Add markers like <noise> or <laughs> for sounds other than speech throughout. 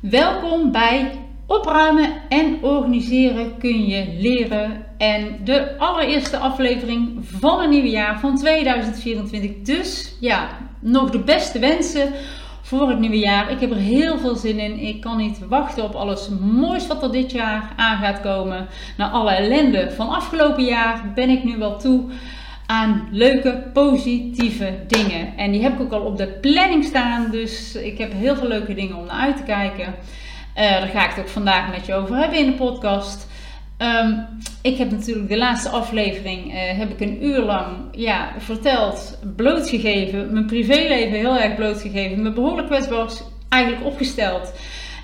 Welkom bij Opruimen en organiseren kun je leren. En de allereerste aflevering van een nieuwe jaar van 2024. Dus ja, nog de beste wensen voor het nieuwe jaar. Ik heb er heel veel zin in. Ik kan niet wachten op alles moois wat er dit jaar aan gaat komen. Na alle ellende van afgelopen jaar ben ik nu wel toe aan leuke, positieve dingen. En die heb ik ook al op de planning staan. Dus ik heb heel veel leuke dingen om naar uit te kijken. Uh, daar ga ik het ook vandaag met je over hebben in de podcast. Ehm, ik heb natuurlijk de laatste aflevering uh, heb ik een uur lang ja, verteld, blootgegeven, mijn privéleven heel erg blootgegeven, me behoorlijk kwetsbaar eigenlijk opgesteld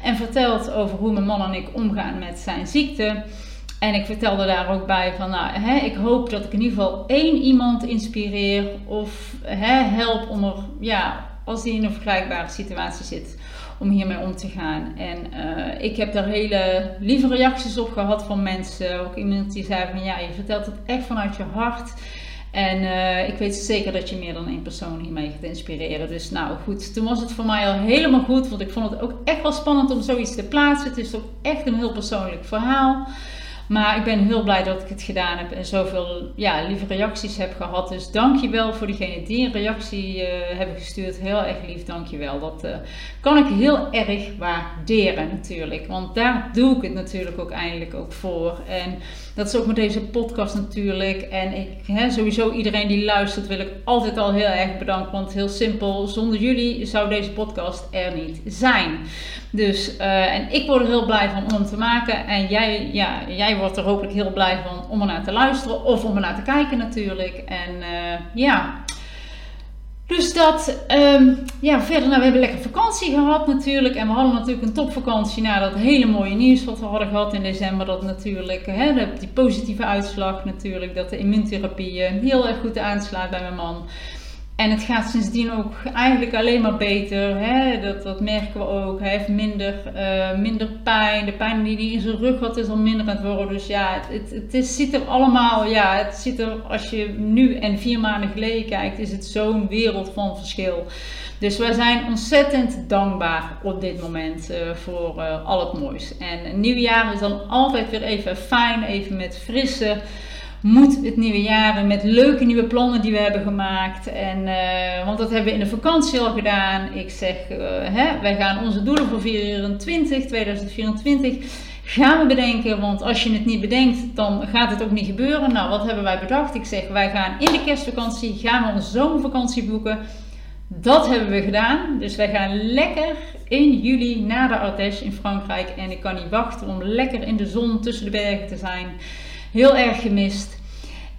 en verteld over hoe mijn man en ik omgaan met zijn ziekte. En ik vertelde daar ook bij van, nou, hè, ik hoop dat ik in ieder geval één iemand inspireer of hè, help om er, ja, als die in een vergelijkbare situatie zit, om hiermee om te gaan. En uh, ik heb daar hele lieve reacties op gehad van mensen. Ook iemand die zei van, ja, je vertelt het echt vanuit je hart. En uh, ik weet zeker dat je meer dan één persoon hiermee gaat inspireren. Dus nou goed, toen was het voor mij al helemaal goed. Want ik vond het ook echt wel spannend om zoiets te plaatsen. Het is ook echt een heel persoonlijk verhaal. Maar ik ben heel blij dat ik het gedaan heb en zoveel ja, lieve reacties heb gehad. Dus dankjewel voor diegenen die een reactie uh, hebben gestuurd. Heel erg lief, dankjewel. Dat uh, kan ik heel erg waarderen natuurlijk. Want daar doe ik het natuurlijk ook eindelijk ook voor. En dat is ook met deze podcast natuurlijk. En ik, hè, sowieso iedereen die luistert wil ik altijd al heel erg bedanken. Want heel simpel, zonder jullie zou deze podcast er niet zijn. Dus, uh, en ik word er heel blij van om te maken. En jij, ja, jij wordt er hopelijk heel blij van om er naar te luisteren. Of om er naar te kijken natuurlijk. En uh, ja, dus dat, um, ja, verder, nou, we hebben lekker vakantie gehad natuurlijk. En we hadden natuurlijk een topvakantie na dat hele mooie nieuws wat we hadden gehad in december. Dat natuurlijk, hè, die positieve uitslag natuurlijk, dat de immuuntherapie heel erg goed aanslaat bij mijn man. En het gaat sindsdien ook eigenlijk alleen maar beter. Hè? Dat, dat merken we ook. Hij heeft minder, uh, minder pijn. De pijn die hij in zijn rug had is al minder aan het worden. Dus ja, het, het, ziet er allemaal. Ja, het ziet er, als je nu en vier maanden geleden kijkt, is het zo'n wereld van verschil. Dus wij zijn ontzettend dankbaar op dit moment uh, voor uh, al het moois. En een nieuw jaar is dan altijd weer even fijn, even met frisse moet het nieuwe jaar met leuke nieuwe plannen die we hebben gemaakt. En, uh, want dat hebben we in de vakantie al gedaan. Ik zeg, uh, hè, wij gaan onze doelen voor 2024, 2024 gaan we bedenken. Want als je het niet bedenkt, dan gaat het ook niet gebeuren. Nou, wat hebben wij bedacht? Ik zeg, wij gaan in de kerstvakantie, gaan we onze zomervakantie boeken. Dat hebben we gedaan. Dus wij gaan lekker in juli naar de Ardèche in Frankrijk. En ik kan niet wachten om lekker in de zon tussen de bergen te zijn. Heel erg gemist.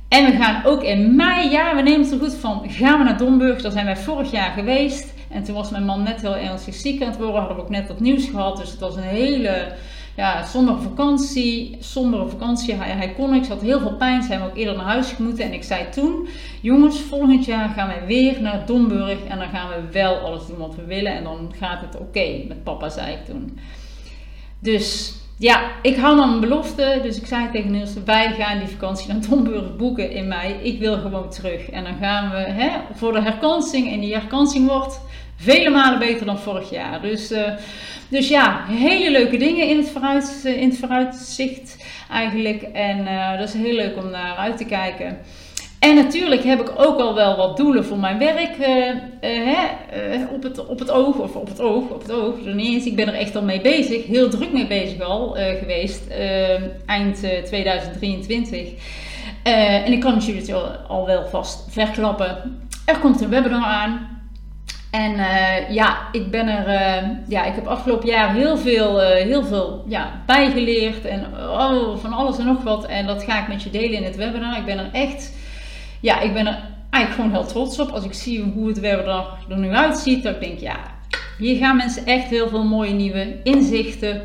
En we gaan ook in mei, ja, we nemen het er goed van, gaan we naar Domburg. Daar zijn wij vorig jaar geweest. En toen was mijn man net heel ernstig ziek aan het worden. Hadden we ook net dat nieuws gehad. Dus het was een hele ja, sombere vakantie. Sombere vakantie. Hij, hij kon niks, had heel veel pijn. Zijn we ook eerder naar huis moeten. En ik zei toen, jongens, volgend jaar gaan wij weer naar Domburg. En dan gaan we wel alles doen wat we willen. En dan gaat het oké met papa, zei ik toen. Dus ja, ik hou aan mijn belofte. Dus ik zei tegen Niels, wij gaan die vakantie naar Domburg boeken in mei. Ik wil gewoon terug. En dan gaan we hè, voor de herkansing. En die herkansing wordt vele malen beter dan vorig jaar. Dus, uh, dus ja, hele leuke dingen in het, vooruit, in het vooruitzicht eigenlijk. En uh, dat is heel leuk om naar uit te kijken. En natuurlijk heb ik ook al wel wat doelen voor mijn werk uh, uh, uh, op, het, op het oog, of op het oog, op het oog, er niet eens. Ik ben er echt al mee bezig, heel druk mee bezig al geweest, eind 2023. en ik kan jullie al, al wel vast verklappen. Er komt een webinar aan. En ja, ik ben er, ja, ik heb afgelopen jaar heel veel, heel veel ja, bijgeleerd en oh, van alles en nog wat. En dat ga ik met je delen in het webinar. Ik ben er echt ja, ik ben er eigenlijk gewoon heel trots op. Als ik zie hoe het webinar er nu uitziet, dan denk ik, ja, hier gaan mensen echt heel veel mooie nieuwe inzichten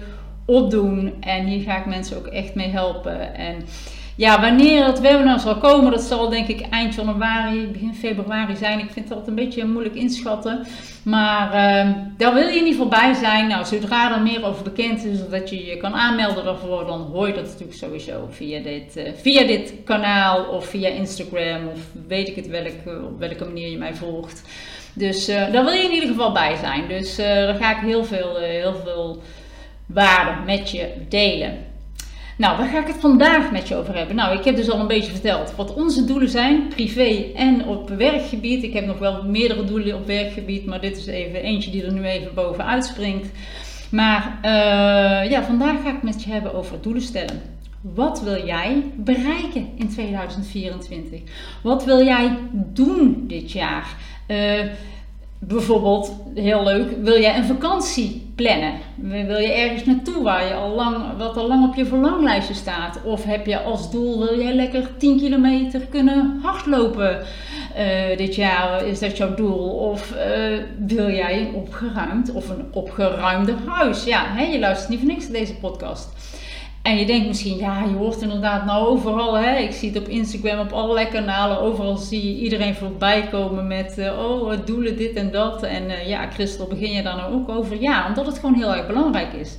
opdoen. En hier ga ik mensen ook echt mee helpen. En ja, wanneer het webinar zal komen, dat zal denk ik eind januari, begin februari zijn. Ik vind dat een beetje moeilijk inschatten. Maar uh, daar wil je in ieder geval bij zijn. Nou, zodra er meer over bekend is, dat je je kan aanmelden daarvoor, dan hoor je dat natuurlijk sowieso via dit, uh, via dit kanaal of via Instagram of weet ik het welke, op welke manier je mij volgt. Dus uh, daar wil je in ieder geval bij zijn. Dus daar ga ik heel veel, heel veel waarde met je delen. Nou, waar ga ik het vandaag met je over hebben? Nou, ik heb dus al een beetje verteld wat onze doelen zijn, privé en op werkgebied. Ik heb nog wel meerdere doelen op werkgebied, maar dit is even eentje die er nu even bovenuit springt. Maar uh, ja, vandaag ga ik het met je hebben over doelen stellen. Wat wil jij bereiken in 2024? Wat wil jij doen dit jaar? Uh, bijvoorbeeld, heel leuk, wil jij een vakantie plannen? Wil je ergens naartoe waar je al lang, wat al lang op je verlanglijstje staat? Of heb je als doel, wil jij lekker 10 kilometer kunnen hardlopen uh, dit jaar? Is dat jouw doel? Of uh, wil jij een opgeruimd of een opgeruimder huis? Ja, hè, je luistert niet voor niks naar deze podcast. En je denkt misschien, ja, je hoort inderdaad nou overal. Hè? Ik zie het op Instagram, op allerlei kanalen. Overal zie je iedereen voorbij komen met, uh, oh, doelen dit en dat. En uh, ja, Christel, begin je daar nou ook over? Ja, omdat het gewoon heel erg belangrijk is.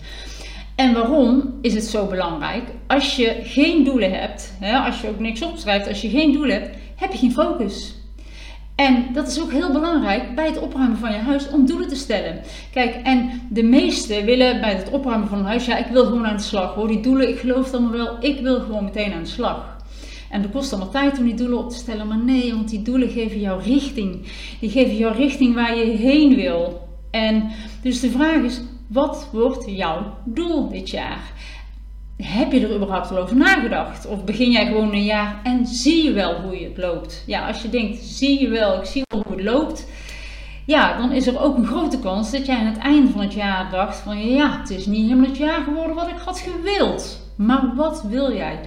En waarom is het zo belangrijk? Als je geen doelen hebt, hè, als je ook niks opschrijft, als je geen doelen hebt, heb je geen focus. En dat is ook heel belangrijk bij het opruimen van je huis om doelen te stellen. Kijk, en de meesten willen bij het opruimen van een huis, ja, ik wil gewoon aan de slag hoor. Die doelen, ik geloof dan wel, ik wil gewoon meteen aan de slag. En dat kost allemaal tijd om die doelen op te stellen, maar nee, want die doelen geven jou richting. Die geven jou richting waar je heen wil. En dus de vraag is, wat wordt jouw doel dit jaar? Heb je er überhaupt al over nagedacht? Of begin jij gewoon een jaar en zie je wel hoe je het loopt? Ja, als je denkt, zie je wel, ik zie wel hoe het loopt. Ja, dan is er ook een grote kans dat jij aan het einde van het jaar dacht van ja, het is niet helemaal het jaar geworden wat ik had gewild. Maar wat wil jij?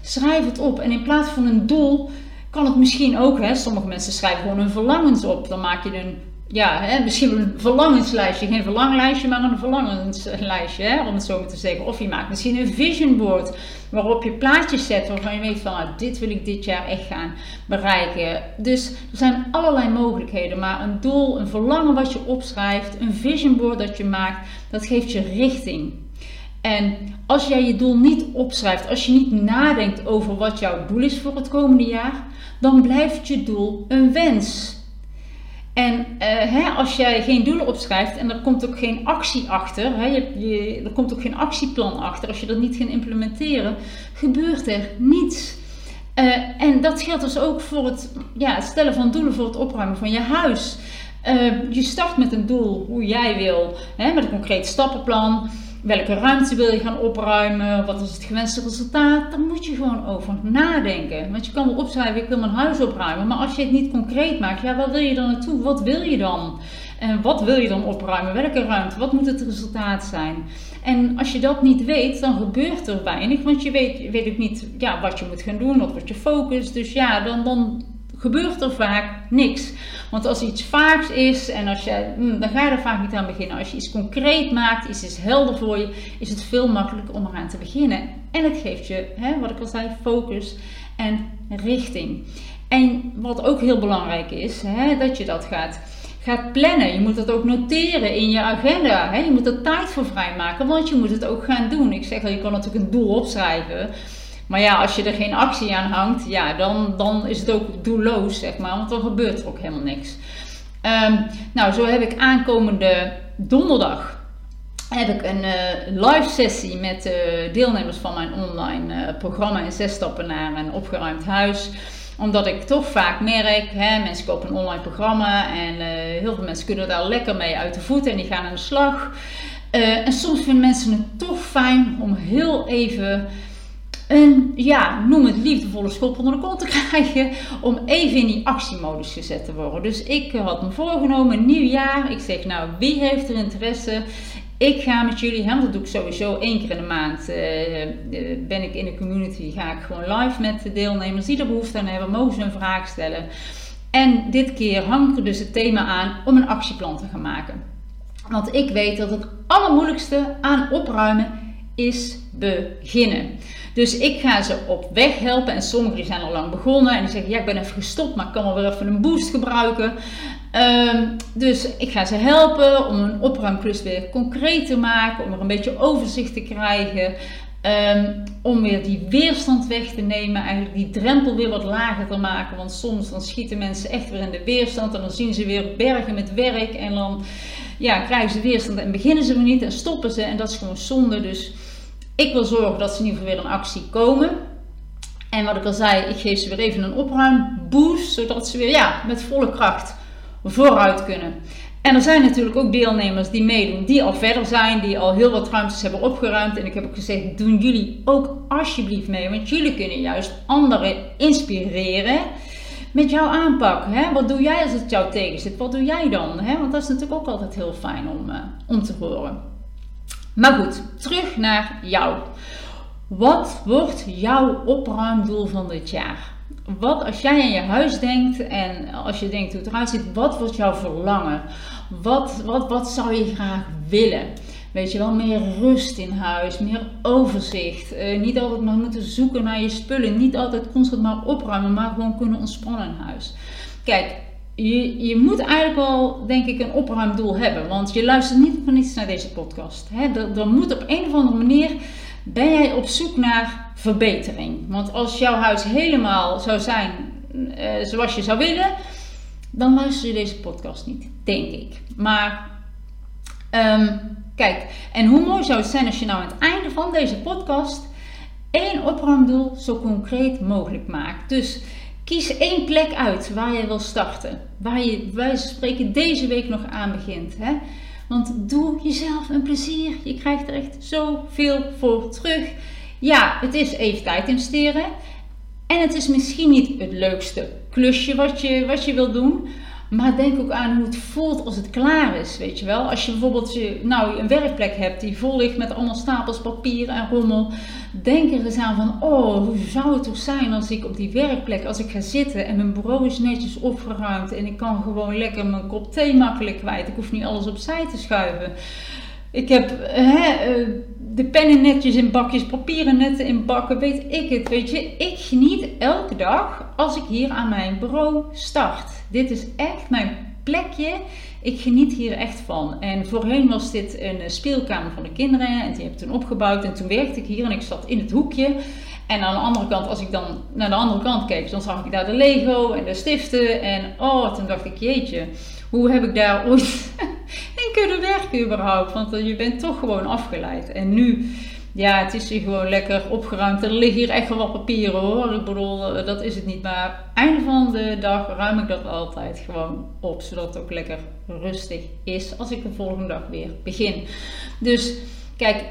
Schrijf het op en in plaats van een doel kan het misschien ook, hè, sommige mensen schrijven gewoon hun verlangens op. Dan maak je een ja, hè, misschien een verlangenslijstje. Geen verlanglijstje, maar een verlangenslijstje, hè, om het zo maar te zeggen. Of je maakt misschien een vision board waarop je plaatjes zet waarvan je weet van nou, dit wil ik dit jaar echt gaan bereiken. Dus er zijn allerlei mogelijkheden, maar een doel, een verlangen wat je opschrijft, een vision board dat je maakt, dat geeft je richting. En als jij je doel niet opschrijft, als je niet nadenkt over wat jouw doel is voor het komende jaar, dan blijft je doel een wens. En uh, hè, als jij geen doelen opschrijft en er komt ook geen actie achter, hè, je, er komt ook geen actieplan achter, als je dat niet gaat implementeren, gebeurt er niets. Uh, en dat geldt dus ook voor het, ja, stellen van doelen voor het opruimen van je huis. Uh, je start met een doel hoe jij wil, hè, met een concreet stappenplan. Welke ruimte wil je gaan opruimen? Wat is het gewenste resultaat? Daar moet je gewoon over nadenken. Want je kan wel opschrijven, ik wil mijn huis opruimen. Maar als je het niet concreet maakt, ja, waar wil je dan naartoe? Wat wil je dan? En wat wil je dan opruimen? Welke ruimte? Wat moet het resultaat zijn? En als je dat niet weet, dan gebeurt er weinig. Want je weet, weet ook niet ja, wat je moet gaan doen, wat wordt je focus. Dus ja, dan, dan gebeurt er vaak niks. Want als iets vaags is en als je, hmm, dan ga je er vaak niet aan beginnen. Als je iets concreet maakt, iets is helder voor je, is het veel makkelijker om eraan te beginnen. En het geeft je, hè, wat ik al zei, focus en richting. En wat ook heel belangrijk is, hè, dat je dat gaat, gaat plannen. Je moet dat ook noteren in je agenda. Hè. Je moet er tijd voor vrijmaken, want je moet het ook gaan doen. Ik zeg al, je kan natuurlijk een doel opschrijven. Maar ja, als je er geen actie aan hangt, ja, dan, dan is het ook doelloos, zeg maar. Want dan gebeurt er ook helemaal niks. Um, nou, zo heb ik aankomende donderdag heb ik een uh, live sessie met uh, deelnemers van mijn online uh, programma in zes stappen naar een opgeruimd huis omdat ik toch vaak merk, hè, mensen kopen een online programma en heel veel mensen kunnen daar lekker mee uit de voeten en die gaan aan de slag. en soms vinden mensen het toch fijn om heel even ja, noem het liefdevolle schop onder de kont te <laughs> krijgen. Om even in die actiemodus gezet te worden. Dus ik had me voorgenomen, nieuw jaar. Ik zeg, nou, wie heeft er interesse? Ik ga met jullie, hè, dat doe ik sowieso één keer in de maand. Uh, ben ik in de community, ga ik gewoon live met de deelnemers die er behoefte aan hebben, mogen ze een vraag stellen. En dit keer hangt er dus het thema aan om een actieplan te gaan maken. Want ik weet dat het allermoeilijkste aan opruimen is beginnen. Dus ik ga ze op weg helpen. En sommigen zijn al lang begonnen. En die zeggen, ja, ik ben even gestopt, maar ik kan wel weer even een boost gebruiken. Um, dus ik ga ze helpen om een opruimklus weer concreet te maken. Om er een beetje overzicht te krijgen. Um, om weer die weerstand weg te nemen, eigenlijk die drempel weer wat lager te maken. Want soms dan schieten mensen echt weer in de weerstand en dan zien ze weer bergen met werk en dan ja, krijgen ze weerstand en beginnen ze weer niet en stoppen ze. En dat is gewoon zonde. Dus ik wil zorgen dat ze in ieder geval weer in actie komen. En wat ik al zei, ik geef ze weer even een opruimboost, zodat ze weer ja, met volle kracht vooruit kunnen. En er zijn natuurlijk ook deelnemers die meedoen, die al verder zijn, die al heel wat ruimtes hebben opgeruimd. En ik heb ook gezegd, doen jullie ook alsjeblieft mee, want jullie kunnen juist anderen inspireren met jouw aanpak. Hè? Wat doe jij als het jou tegenzit? Wat doe jij dan? Hè? Want dat is natuurlijk ook altijd heel fijn om, uh, om te horen. Maar goed, terug naar jou. Wat wordt jouw opruimdoel van dit jaar? Wat als jij aan je huis denkt en als je denkt hoe het eruit ziet, wat wordt jouw verlangen? Wat, wat, wat zou je graag willen? Weet je wel, meer rust in huis, meer overzicht. Uh, niet altijd maar moeten zoeken naar je spullen. Niet altijd constant maar opruimen, maar gewoon kunnen ontspannen in huis. Kijk, je, je moet eigenlijk wel, denk ik, een opruimdoel hebben. Want je luistert niet voor niets naar deze podcast. Hè? Moet op een of andere manier, ben jij op zoek naar verbetering. Want als jouw huis helemaal zou zijn uh, zoals je zou willen, dan luister je deze podcast niet, denk ik. Maar um, kijk, en hoe mooi zou het zijn als je nou aan het einde van deze podcast één opruimdoel zo concreet mogelijk maakt. Dus kies één plek uit waar je wil starten. Waar je wij spreken deze week nog aan begint. Hè? Want doe jezelf een plezier. Je krijgt er echt zoveel voor terug. Ja, het is even tijd investeren. En het is misschien niet het leukste klusje wat je, wat je wilt doen. Maar denk ook aan hoe het voelt als het klaar is, weet je wel. Als je bijvoorbeeld je, nou, een werkplek hebt die vol ligt met allemaal stapels papier en rommel. Denk er eens aan van, oh, hoe zou het toch zijn als ik op die werkplek, als ik ga zitten en mijn bureau is netjes opgeruimd. En ik kan gewoon lekker mijn kop thee makkelijk kwijt. Ik hoef niet alles opzij te schuiven. Ik heb hè, eh, de pennen netjes in bakjes, papieren netten in bakken, weet ik het. Weet je, ik geniet elke dag als ik hier aan mijn bureau start. Dit is echt mijn plekje. Ik geniet hier echt van. En voorheen was dit een speelkamer van de kinderen. En die heb ik toen opgebouwd. En toen werkte ik hier en ik zat in het hoekje. En aan de andere kant, als ik dan naar de andere kant keek, dan zag ik daar de Lego en de stiften. En oh, toen dacht ik, jeetje, hoe heb ik daar ooit kunnen werken überhaupt? Want je bent toch gewoon afgeleid. En nu ja, het is hier gewoon lekker opgeruimd. Er liggen hier echt wel wat papieren hoor. Ik bedoel, eh, dat is het niet. Maar einde van de dag ruim ik dat altijd gewoon op. Zodat het ook lekker rustig is als ik de volgende dag weer begin. Dus kijk,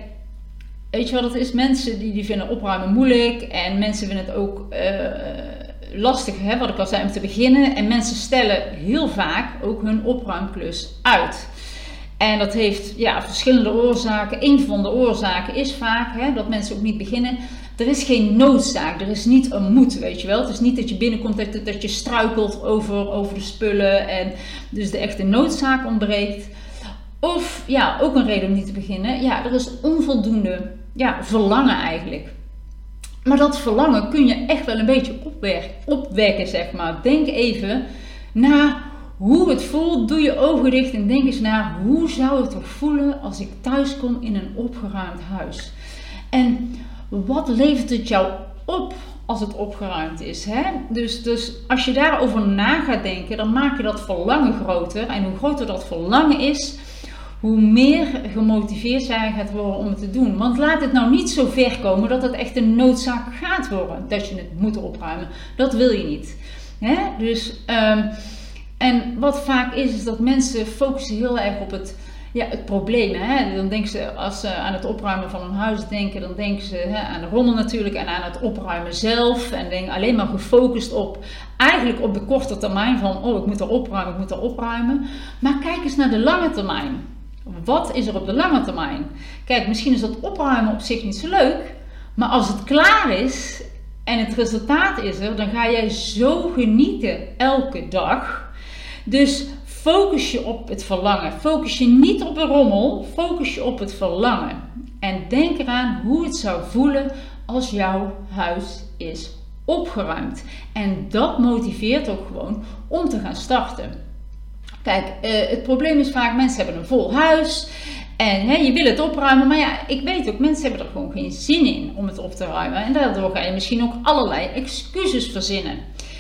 weet je wat het is? Mensen die, die vinden opruimen moeilijk. En mensen vinden het ook uh, lastig, hè, wat ik al zei, om te beginnen. En mensen stellen heel vaak ook hun opruimklus uit. En dat heeft ja, verschillende oorzaken. Een van de oorzaken is vaak hè, dat mensen ook niet beginnen. Er is geen noodzaak, er is niet een moet, weet je wel. Het is niet dat je binnenkomt dat, dat je struikelt over, over de spullen en dus de echte noodzaak ontbreekt. Of ja, ook een reden om niet te beginnen. Ja, er is onvoldoende ja, verlangen eigenlijk. Maar dat verlangen kun je echt wel een beetje opwekken, zeg maar. Denk even na hoe het voelt, doe je ogen dicht en denk eens na hoe zou het toch voelen als ik thuis kom in een opgeruimd huis. En wat levert het jou op als het opgeruimd is? Hè? Dus, dus als je daarover na gaat denken, dan maak je dat verlangen groter. En hoe groter dat verlangen is, hoe meer gemotiveerd jij gaat worden om het te doen. Want laat het nou niet zo ver komen dat het echt een noodzaak gaat worden dat je het moet opruimen. Dat wil je niet. Hè? Dus. Um, en wat vaak is, is dat mensen focussen heel erg op het, ja, het probleem. Hè? Dan denken ze, als ze aan het opruimen van een huis denken, dan denken ze hè, aan de rommel natuurlijk en aan het opruimen zelf. En denken alleen maar gefocust op, eigenlijk op de korte termijn van, oh ik moet er opruimen, ik moet er opruimen. Maar kijk eens naar de lange termijn. Wat is er op de lange termijn? Kijk, misschien is dat opruimen op zich niet zo leuk, maar als het klaar is en het resultaat is er, dan ga jij zo genieten elke dag dus focus je op het verlangen. Focus je niet op de rommel, focus je op het verlangen. En denk eraan hoe het zou voelen als jouw huis is opgeruimd. En dat motiveert ook gewoon om te gaan starten. Kijk, uh, het probleem is vaak mensen hebben een vol huis en hè, je wil het opruimen, maar ja, ik weet ook, mensen hebben er gewoon geen zin in om het op te ruimen. En daardoor ga je misschien ook allerlei excuses verzinnen.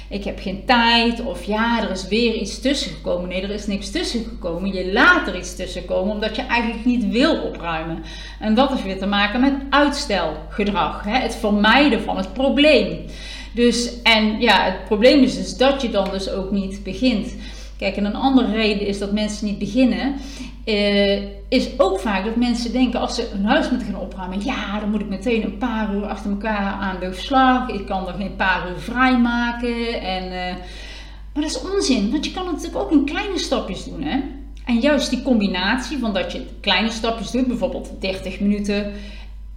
Ik heb geen tijd of ja, er is weer iets tussen gekomen. Nee, er is niks tussen gekomen. Je laat er iets tussen komen omdat je eigenlijk niet wil opruimen. En dat heeft weer te maken met uitstelgedrag, hè? het vermijden van het probleem. Dus, en ja, het probleem is dus dat je dan dus ook niet begint. Kijk, en een andere reden is dat mensen niet beginnen, uh, is ook vaak dat mensen denken als ze een huis moeten gaan opruimen, ja, dan moet ik meteen een paar uur achter elkaar aan de slag. Ik kan er geen paar uur vrijmaken. En, uh, maar dat is onzin, want je kan het natuurlijk ook in kleine stapjes doen. Hè? En juist die combinatie van dat je kleine stapjes doet, bijvoorbeeld 30 minuten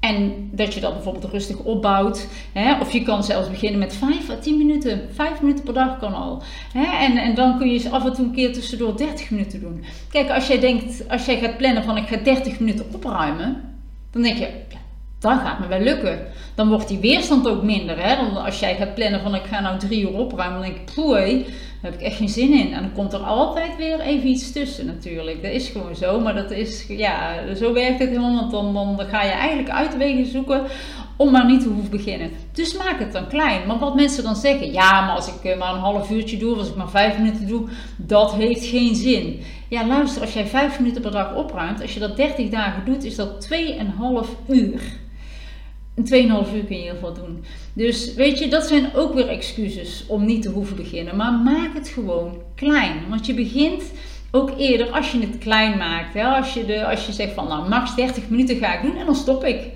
en dat je dat bijvoorbeeld rustig opbouwt. Hè? Of je kan zelfs beginnen met 5 à 10 minuten. 5 minuten per dag kan al. Hè? En, en dan kun je af en toe een keer tussendoor 30 minuten doen. Kijk, als jij denkt, als jij gaat plannen van ik ga 30 minuten opruimen. Dan denk je, dat gaat me wel lukken. Dan wordt die weerstand ook minder. Hè? Dan als jij gaat plannen van ik ga nou drie uur opruimen. Dan denk ik, poei, daar heb ik echt geen zin in. En dan komt er altijd weer even iets tussen natuurlijk. Dat is gewoon zo. Maar dat is, ja, zo werkt het helemaal. Want dan, dan, dan ga je eigenlijk uitwegen zoeken om maar niet te hoeven beginnen. Dus maak het dan klein. Maar wat mensen dan zeggen, ja, maar als ik eh, maar een half uurtje doe, als ik maar vijf minuten doe, dat heeft geen zin. Ja, luister, als jij vijf minuten per dag opruimt, als je dat 30 dagen doet, is dat 2,5 uur. Een 2,5 uur kun je heel veel doen. Dus weet je, dat zijn ook weer excuses om niet te hoeven beginnen. Maar maak het gewoon klein. Want je begint ook eerder als je het klein maakt. Hè? Als, je de, als je zegt van nou max 30 minuten ga ik doen en dan stop ik.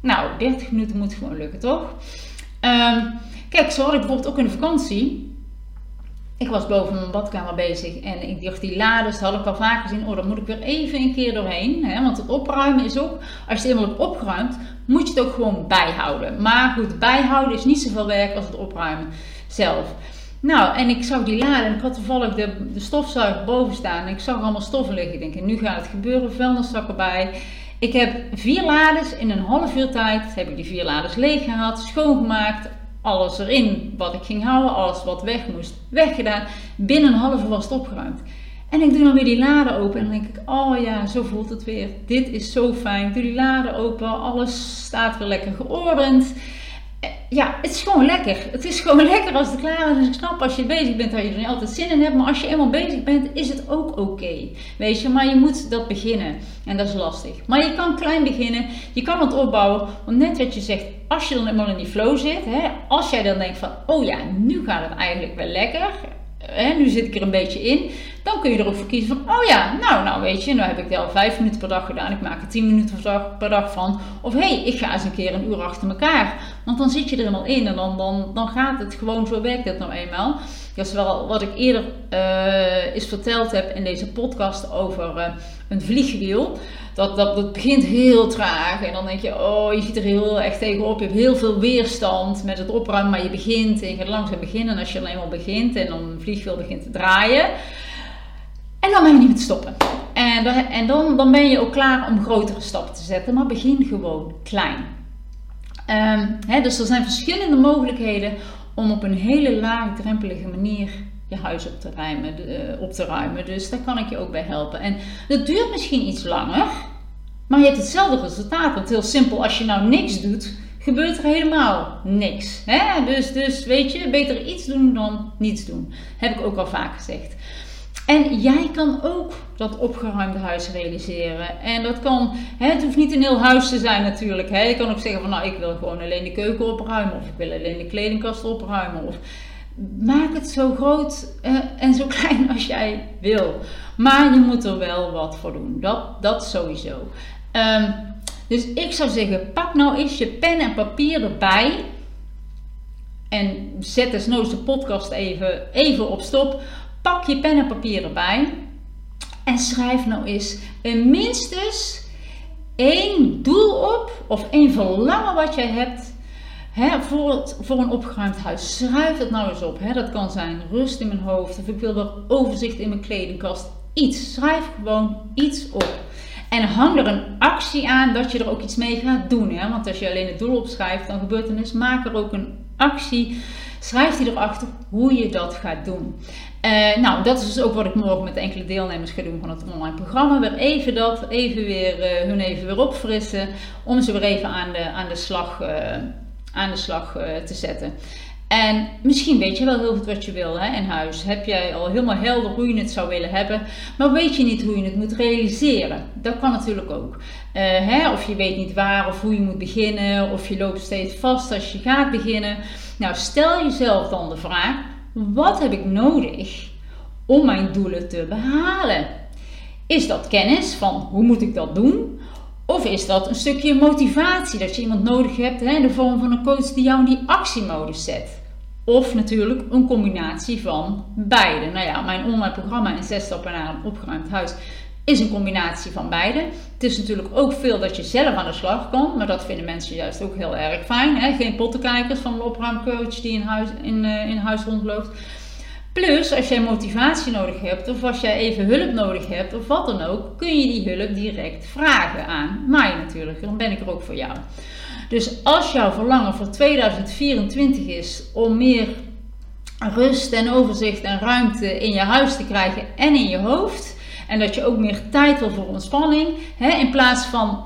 Nou, 30 minuten moet gewoon lukken, toch? Um, kijk, zo had ik bijvoorbeeld ook in de vakantie. Ik was boven mijn badkamer bezig en ik dacht die lades, had ik al vaker gezien. Oh, daar moet ik weer even een keer doorheen. Hè? Want het opruimen is ook, als je het eenmaal hebt opgeruimd, moet je het ook gewoon bijhouden. Maar goed, bijhouden is niet zoveel werk als het opruimen zelf. Nou, en ik zag die laden en ik had toevallig de, de stofzuiger boven staan. En ik zag allemaal stoffen liggen. Ik denk, nu gaat het gebeuren, vuilniszakken bij. Ik heb vier lades in een half uur tijd, heb ik die vier lades leeg gehad, schoongemaakt, alles erin wat ik ging houden, alles wat weg moest, weggedaan. Binnen een half uur was het opgeruimd. En ik doe dan weer die laden open en dan denk ik, oh ja, zo voelt het weer. Dit is zo fijn. Ik doe die laden open, alles staat weer lekker geordend. Eh, ja, het is gewoon lekker. Het is gewoon <laughs> lekker als het klaar is. Dus ik snap als je bezig bent dat je er niet altijd zin in hebt. Maar als je eenmaal bezig bent, is het ook oké. Weet je, maar je moet dat beginnen. En dat is lastig. Maar je kan klein beginnen. Je kan het opbouwen. Want net wat je zegt, als je dan eenmaal in die flow zit. Hè, als jij dan denkt van, oh ja, nu gaat het eigenlijk wel lekker nu zit ik er een beetje in, dan kun je er ook voor kiezen van, oh ja, nou, nou weet je, nu heb ik al vijf minuten per dag gedaan, ik maak er tien minuten per dag, per dag van. Of hé, hey, ik ga eens een keer een uur achter elkaar. Want dan zit je er helemaal in en dan, dan, dan gaat het gewoon, zo werkt het nou eenmaal. Is wel wat ik eerder uh, eens verteld heb in deze podcast over uh, een vliegwiel dat, dat, begint heel traag. En dan denk je, oh, je ziet er heel echt tegenop. Je hebt heel veel weerstand met het opruimen. Maar je begint en je gaat langzaam beginnen. En als je alleen maar begint en dan een vliegwiel begint te draaien. En dan ben je niet meer stoppen. En, en dan, dan ben je ook klaar om grotere stappen te zetten. Maar begin gewoon klein. Hè, dus er zijn verschillende mogelijkheden om op een hele laagdrempelige manier je huis op te, ruimen, uh, op te ruimen. Dus daar kan ik je ook bij helpen. En dat duurt misschien iets langer, maar je hebt hetzelfde resultaat. Want heel simpel, als je nou niks doet, gebeurt er helemaal niks. Hè? Dus, dus weet je, beter iets doen dan niets doen. Heb ik ook al vaak gezegd. En jij kan ook dat opgeruimde huis realiseren. En dat kan, hè, het hoeft niet een heel huis te zijn natuurlijk. Hè. Je kan ook zeggen van nou ik wil gewoon alleen de keuken opruimen. Of ik wil alleen de kledingkast opruimen. Of maak het zo groot uh, en zo <laughs> klein als jij wil. Maar je moet er wel wat voor doen. Dat, dat sowieso. Um, dus ik zou zeggen, pak nou eens je pen en papier erbij. En zet desnoods de podcast even, even op stop. Pak je pen en papier erbij. En schrijf nou eens een minstens één doel op. Of één verlangen wat jij hebt voor, voor een opgeruimd huis. Schrijf het nou eens op. dat kan zijn rust in mijn hoofd. Of ik wil wel overzicht in mijn kledingkast. Iets. Schrijf gewoon iets op. En hang er een actie aan dat je er ook iets mee gaat doen. Hè? Want als je alleen het doel opschrijft, dan gebeurt er niks. Maak er ook een actie. Schrijf die erachter hoe je dat gaat doen. Uh, nou, dat is dus ook wat ik morgen met enkele deelnemers ga doen van het online programma. Weer even dat, even weer uh, hun even weer opfrissen. Om ze weer even aan de, aan de slag uh, aan de slag te zetten. En misschien weet je wel heel goed wat je wil hè, in huis. Heb jij al helemaal helder hoe je het zou willen hebben, maar weet je niet hoe je het moet realiseren? Dat kan natuurlijk ook. Hè, of je weet niet waar of hoe je moet beginnen, of je loopt steeds vast als je gaat beginnen. Nou, stel jezelf dan de vraag: wat heb ik nodig om mijn doelen te behalen? Is dat kennis van hoe moet ik dat doen? Of is dat een stukje motivatie, dat je iemand nodig hebt in de vorm van een coach die jou in die actiemodus zet? Of natuurlijk een combinatie van beide. Nou ja, mijn online programma in zes stappen naar een opgeruimd huis is een combinatie van beide. Het is natuurlijk ook veel dat je zelf aan de slag kan, maar dat vinden mensen juist ook heel erg fijn. Hè? Geen pottenkijkers van een opruimcoach die in huis, in, uh, in huis rondloopt. Plus, als jij motivatie nodig hebt, of als jij even hulp nodig hebt, of wat dan ook, kun je die hulp direct vragen aan mij natuurlijk. Dan ben ik er ook voor jou. Dus als jouw verlangen voor 2024 is om meer rust en overzicht en ruimte in je huis te krijgen en in je hoofd, en dat je ook meer tijd wil voor ontspanning, hè, in plaats van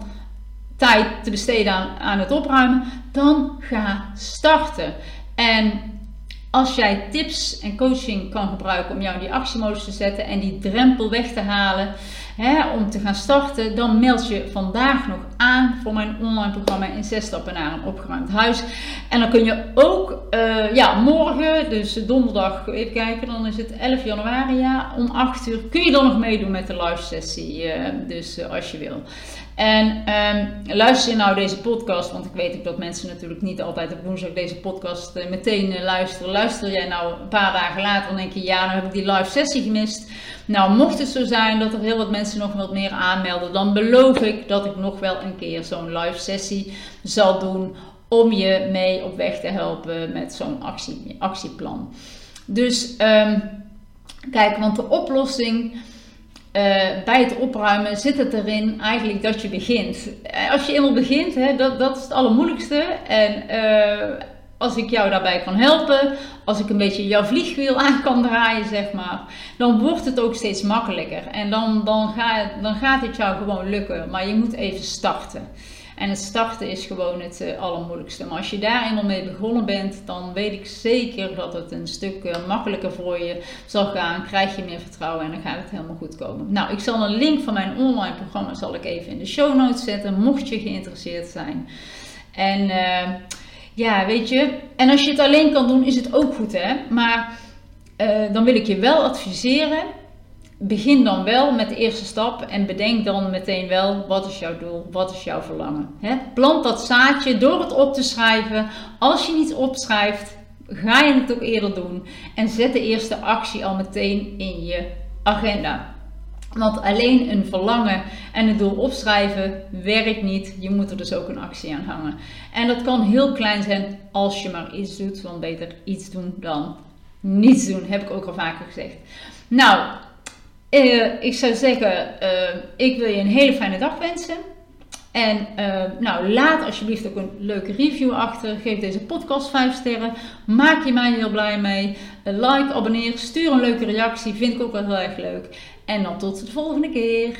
tijd te besteden aan, aan het opruimen, dan ga starten. En als jij tips en coaching kan gebruiken om jou in die actiemodus te zetten en die drempel weg te halen hè, om te gaan starten, dan meld je vandaag nog aan voor mijn online programma in zes stappen naar een opgeruimd huis. En dan kun je ook uh, ja, morgen, dus donderdag, even kijken, dan is het 11 januari, ja, om 8 uur, kun je dan nog meedoen met de live sessie. Uh, dus uh, als je wil. En um, luister je nou deze podcast, want ik weet ook dat mensen natuurlijk niet altijd op woensdag deze podcast uh, meteen uh, luisteren. Luister jij nou een paar dagen later en denk je, ja, dan heb ik die live sessie gemist. Nou, mocht het zo zijn dat er heel wat mensen nog wat meer aanmelden, dan beloof ik dat ik nog wel een keer zo'n live sessie zal doen om je mee op weg te helpen met zo'n actie, actieplan. Dus um, kijk, want de oplossing uh, bij het opruimen zit het erin eigenlijk dat je begint. Eh, als je eenmaal begint, hè, dat, dat is het allermoeilijkste. En uh, als ik jou daarbij kan helpen, als ik een beetje jouw vliegwiel aan kan draaien, zeg maar, dan wordt het ook steeds makkelijker. En dan, dan, ga, dan gaat het jou gewoon lukken. Maar je moet even starten. En het starten is gewoon het uh, allermoeilijkste. Maar als je daar eenmaal mee begonnen bent, dan weet ik zeker dat het een stuk uh, makkelijker voor je zal gaan. Krijg je meer vertrouwen en dan gaat het helemaal goed komen. Nou, ik zal een link van mijn online programma zal ik even in de show notes zetten, mocht je geïnteresseerd zijn. En uh, ja, weet je, en als je het alleen kan doen, is het ook goed hè. Maar dan wil ik je wel adviseren begin dan wel met de eerste stap en bedenk dan meteen wel wat is jouw doel, wat is jouw verlangen. He, plant dat zaadje door het op te schrijven. Als je niet opschrijft, ga je het ook eerder doen en zet de eerste actie al meteen in je agenda. Want alleen een verlangen en een doel opschrijven werkt niet. Je moet er dus ook een actie aan hangen. En dat kan heel klein zijn als je maar iets doet. Want beter iets doen dan niets doen, heb ik ook al vaker gezegd. Nou, uh, ik zou zeggen, uh, ik wil je een hele fijne dag wensen. En uh, nou, laat alsjeblieft ook een leuke review achter. Geef deze podcast 5 sterren. Maak je mij heel blij mee. like, abonneer, stuur een leuke reactie. Vind ik ook wel heel erg leuk. En dan tot de volgende keer.